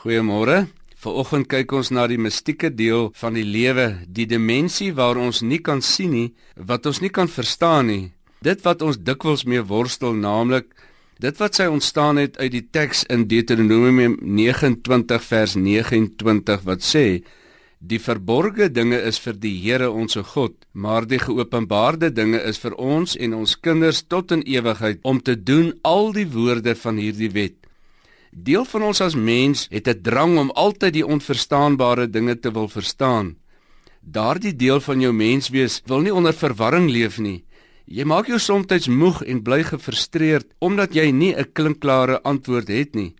Goeiemôre. Vanoggend kyk ons na die mistieke deel van die lewe, die dimensie waar ons nie kan sien nie, wat ons nie kan verstaan nie. Dit wat ons dikwels mee worstel, naamlik dit wat sy ontstaan het uit die teks in Deuteronomium 29 vers 29 wat sê: Die verborgde dinge is vir die Here ons God, maar die geopenbaarde dinge is vir ons en ons kinders tot in ewigheid om te doen al die woorde van hierdie wet. Deel van ons as mens het 'n drang om altyd die onverstaanbare dinge te wil verstaan. Daardie deel van jou menswees wil nie onder verwarring leef nie. Jy maak jou soms moeg en bly gefrustreerd omdat jy nie 'n klinkklare antwoord het nie.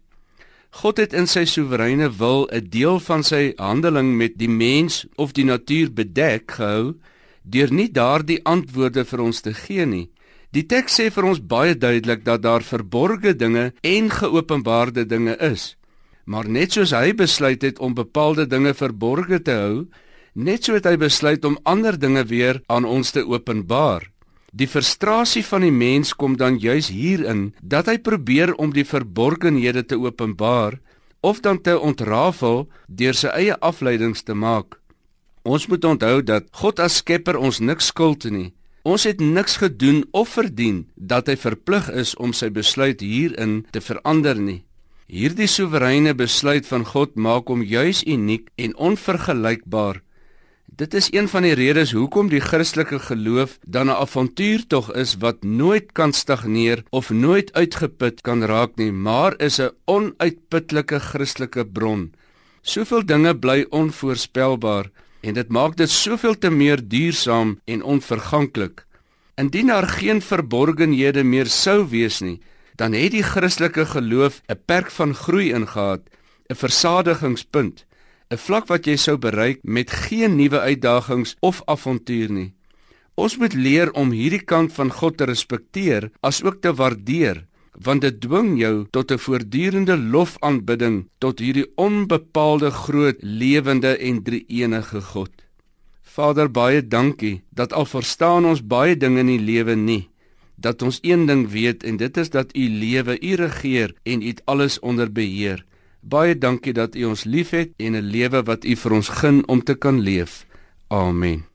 God het in sy soewereine wil 'n deel van sy handeling met die mens of die natuur bedek gehou deur nie daardie antwoorde vir ons te gee nie. Die teks sê vir ons baie duidelik dat daar verborgde dinge en geopenbaarde dinge is. Maar net soos hy besluit het om bepaalde dinge verborge te hou, net so het hy besluit om ander dinge weer aan ons te openbaar. Die frustrasie van die mens kom dan juis hierin dat hy probeer om die verborgenhede te openbaar of dan te ontrafel deur sy eie afleidings te maak. Ons moet onthou dat God as skepper ons niks skuld nie. Ons het niks gedoen of verdien dat hy verplig is om sy besluit hierin te verander nie. Hierdie soewereine besluit van God maak hom juis uniek en onvergelykbaar. Dit is een van die redes hoekom die Christelike geloof dan 'n avontuurtog is wat nooit kan stagneer of nooit uitgeput kan raak nie, maar is 'n onuitputlike Christelike bron. Soveel dinge bly onvoorspelbaar en dit maak dit soveel te meer duursaam en onverganklik. Indien daar geen verborgenhede meer sou wees nie, dan het die Christelike geloof 'n perk van groei ingehaat, 'n versadigingspunt, 'n vlak wat jy sou bereik met geen nuwe uitdagings of avontuur nie. Ons moet leer om hierdie kant van God te respekteer asook te waardeer want dit dwing jou tot 'n voortdurende lofaanbidding tot hierdie onbepaalde groot lewende en drie-enige God. Vader, baie dankie dat al verstaan ons baie dinge in die lewe nie, dat ons een ding weet en dit is dat U lewe, U regeer en U het alles onder beheer. Baie dankie dat U ons liefhet en 'n lewe wat U vir ons gun om te kan leef. Amen.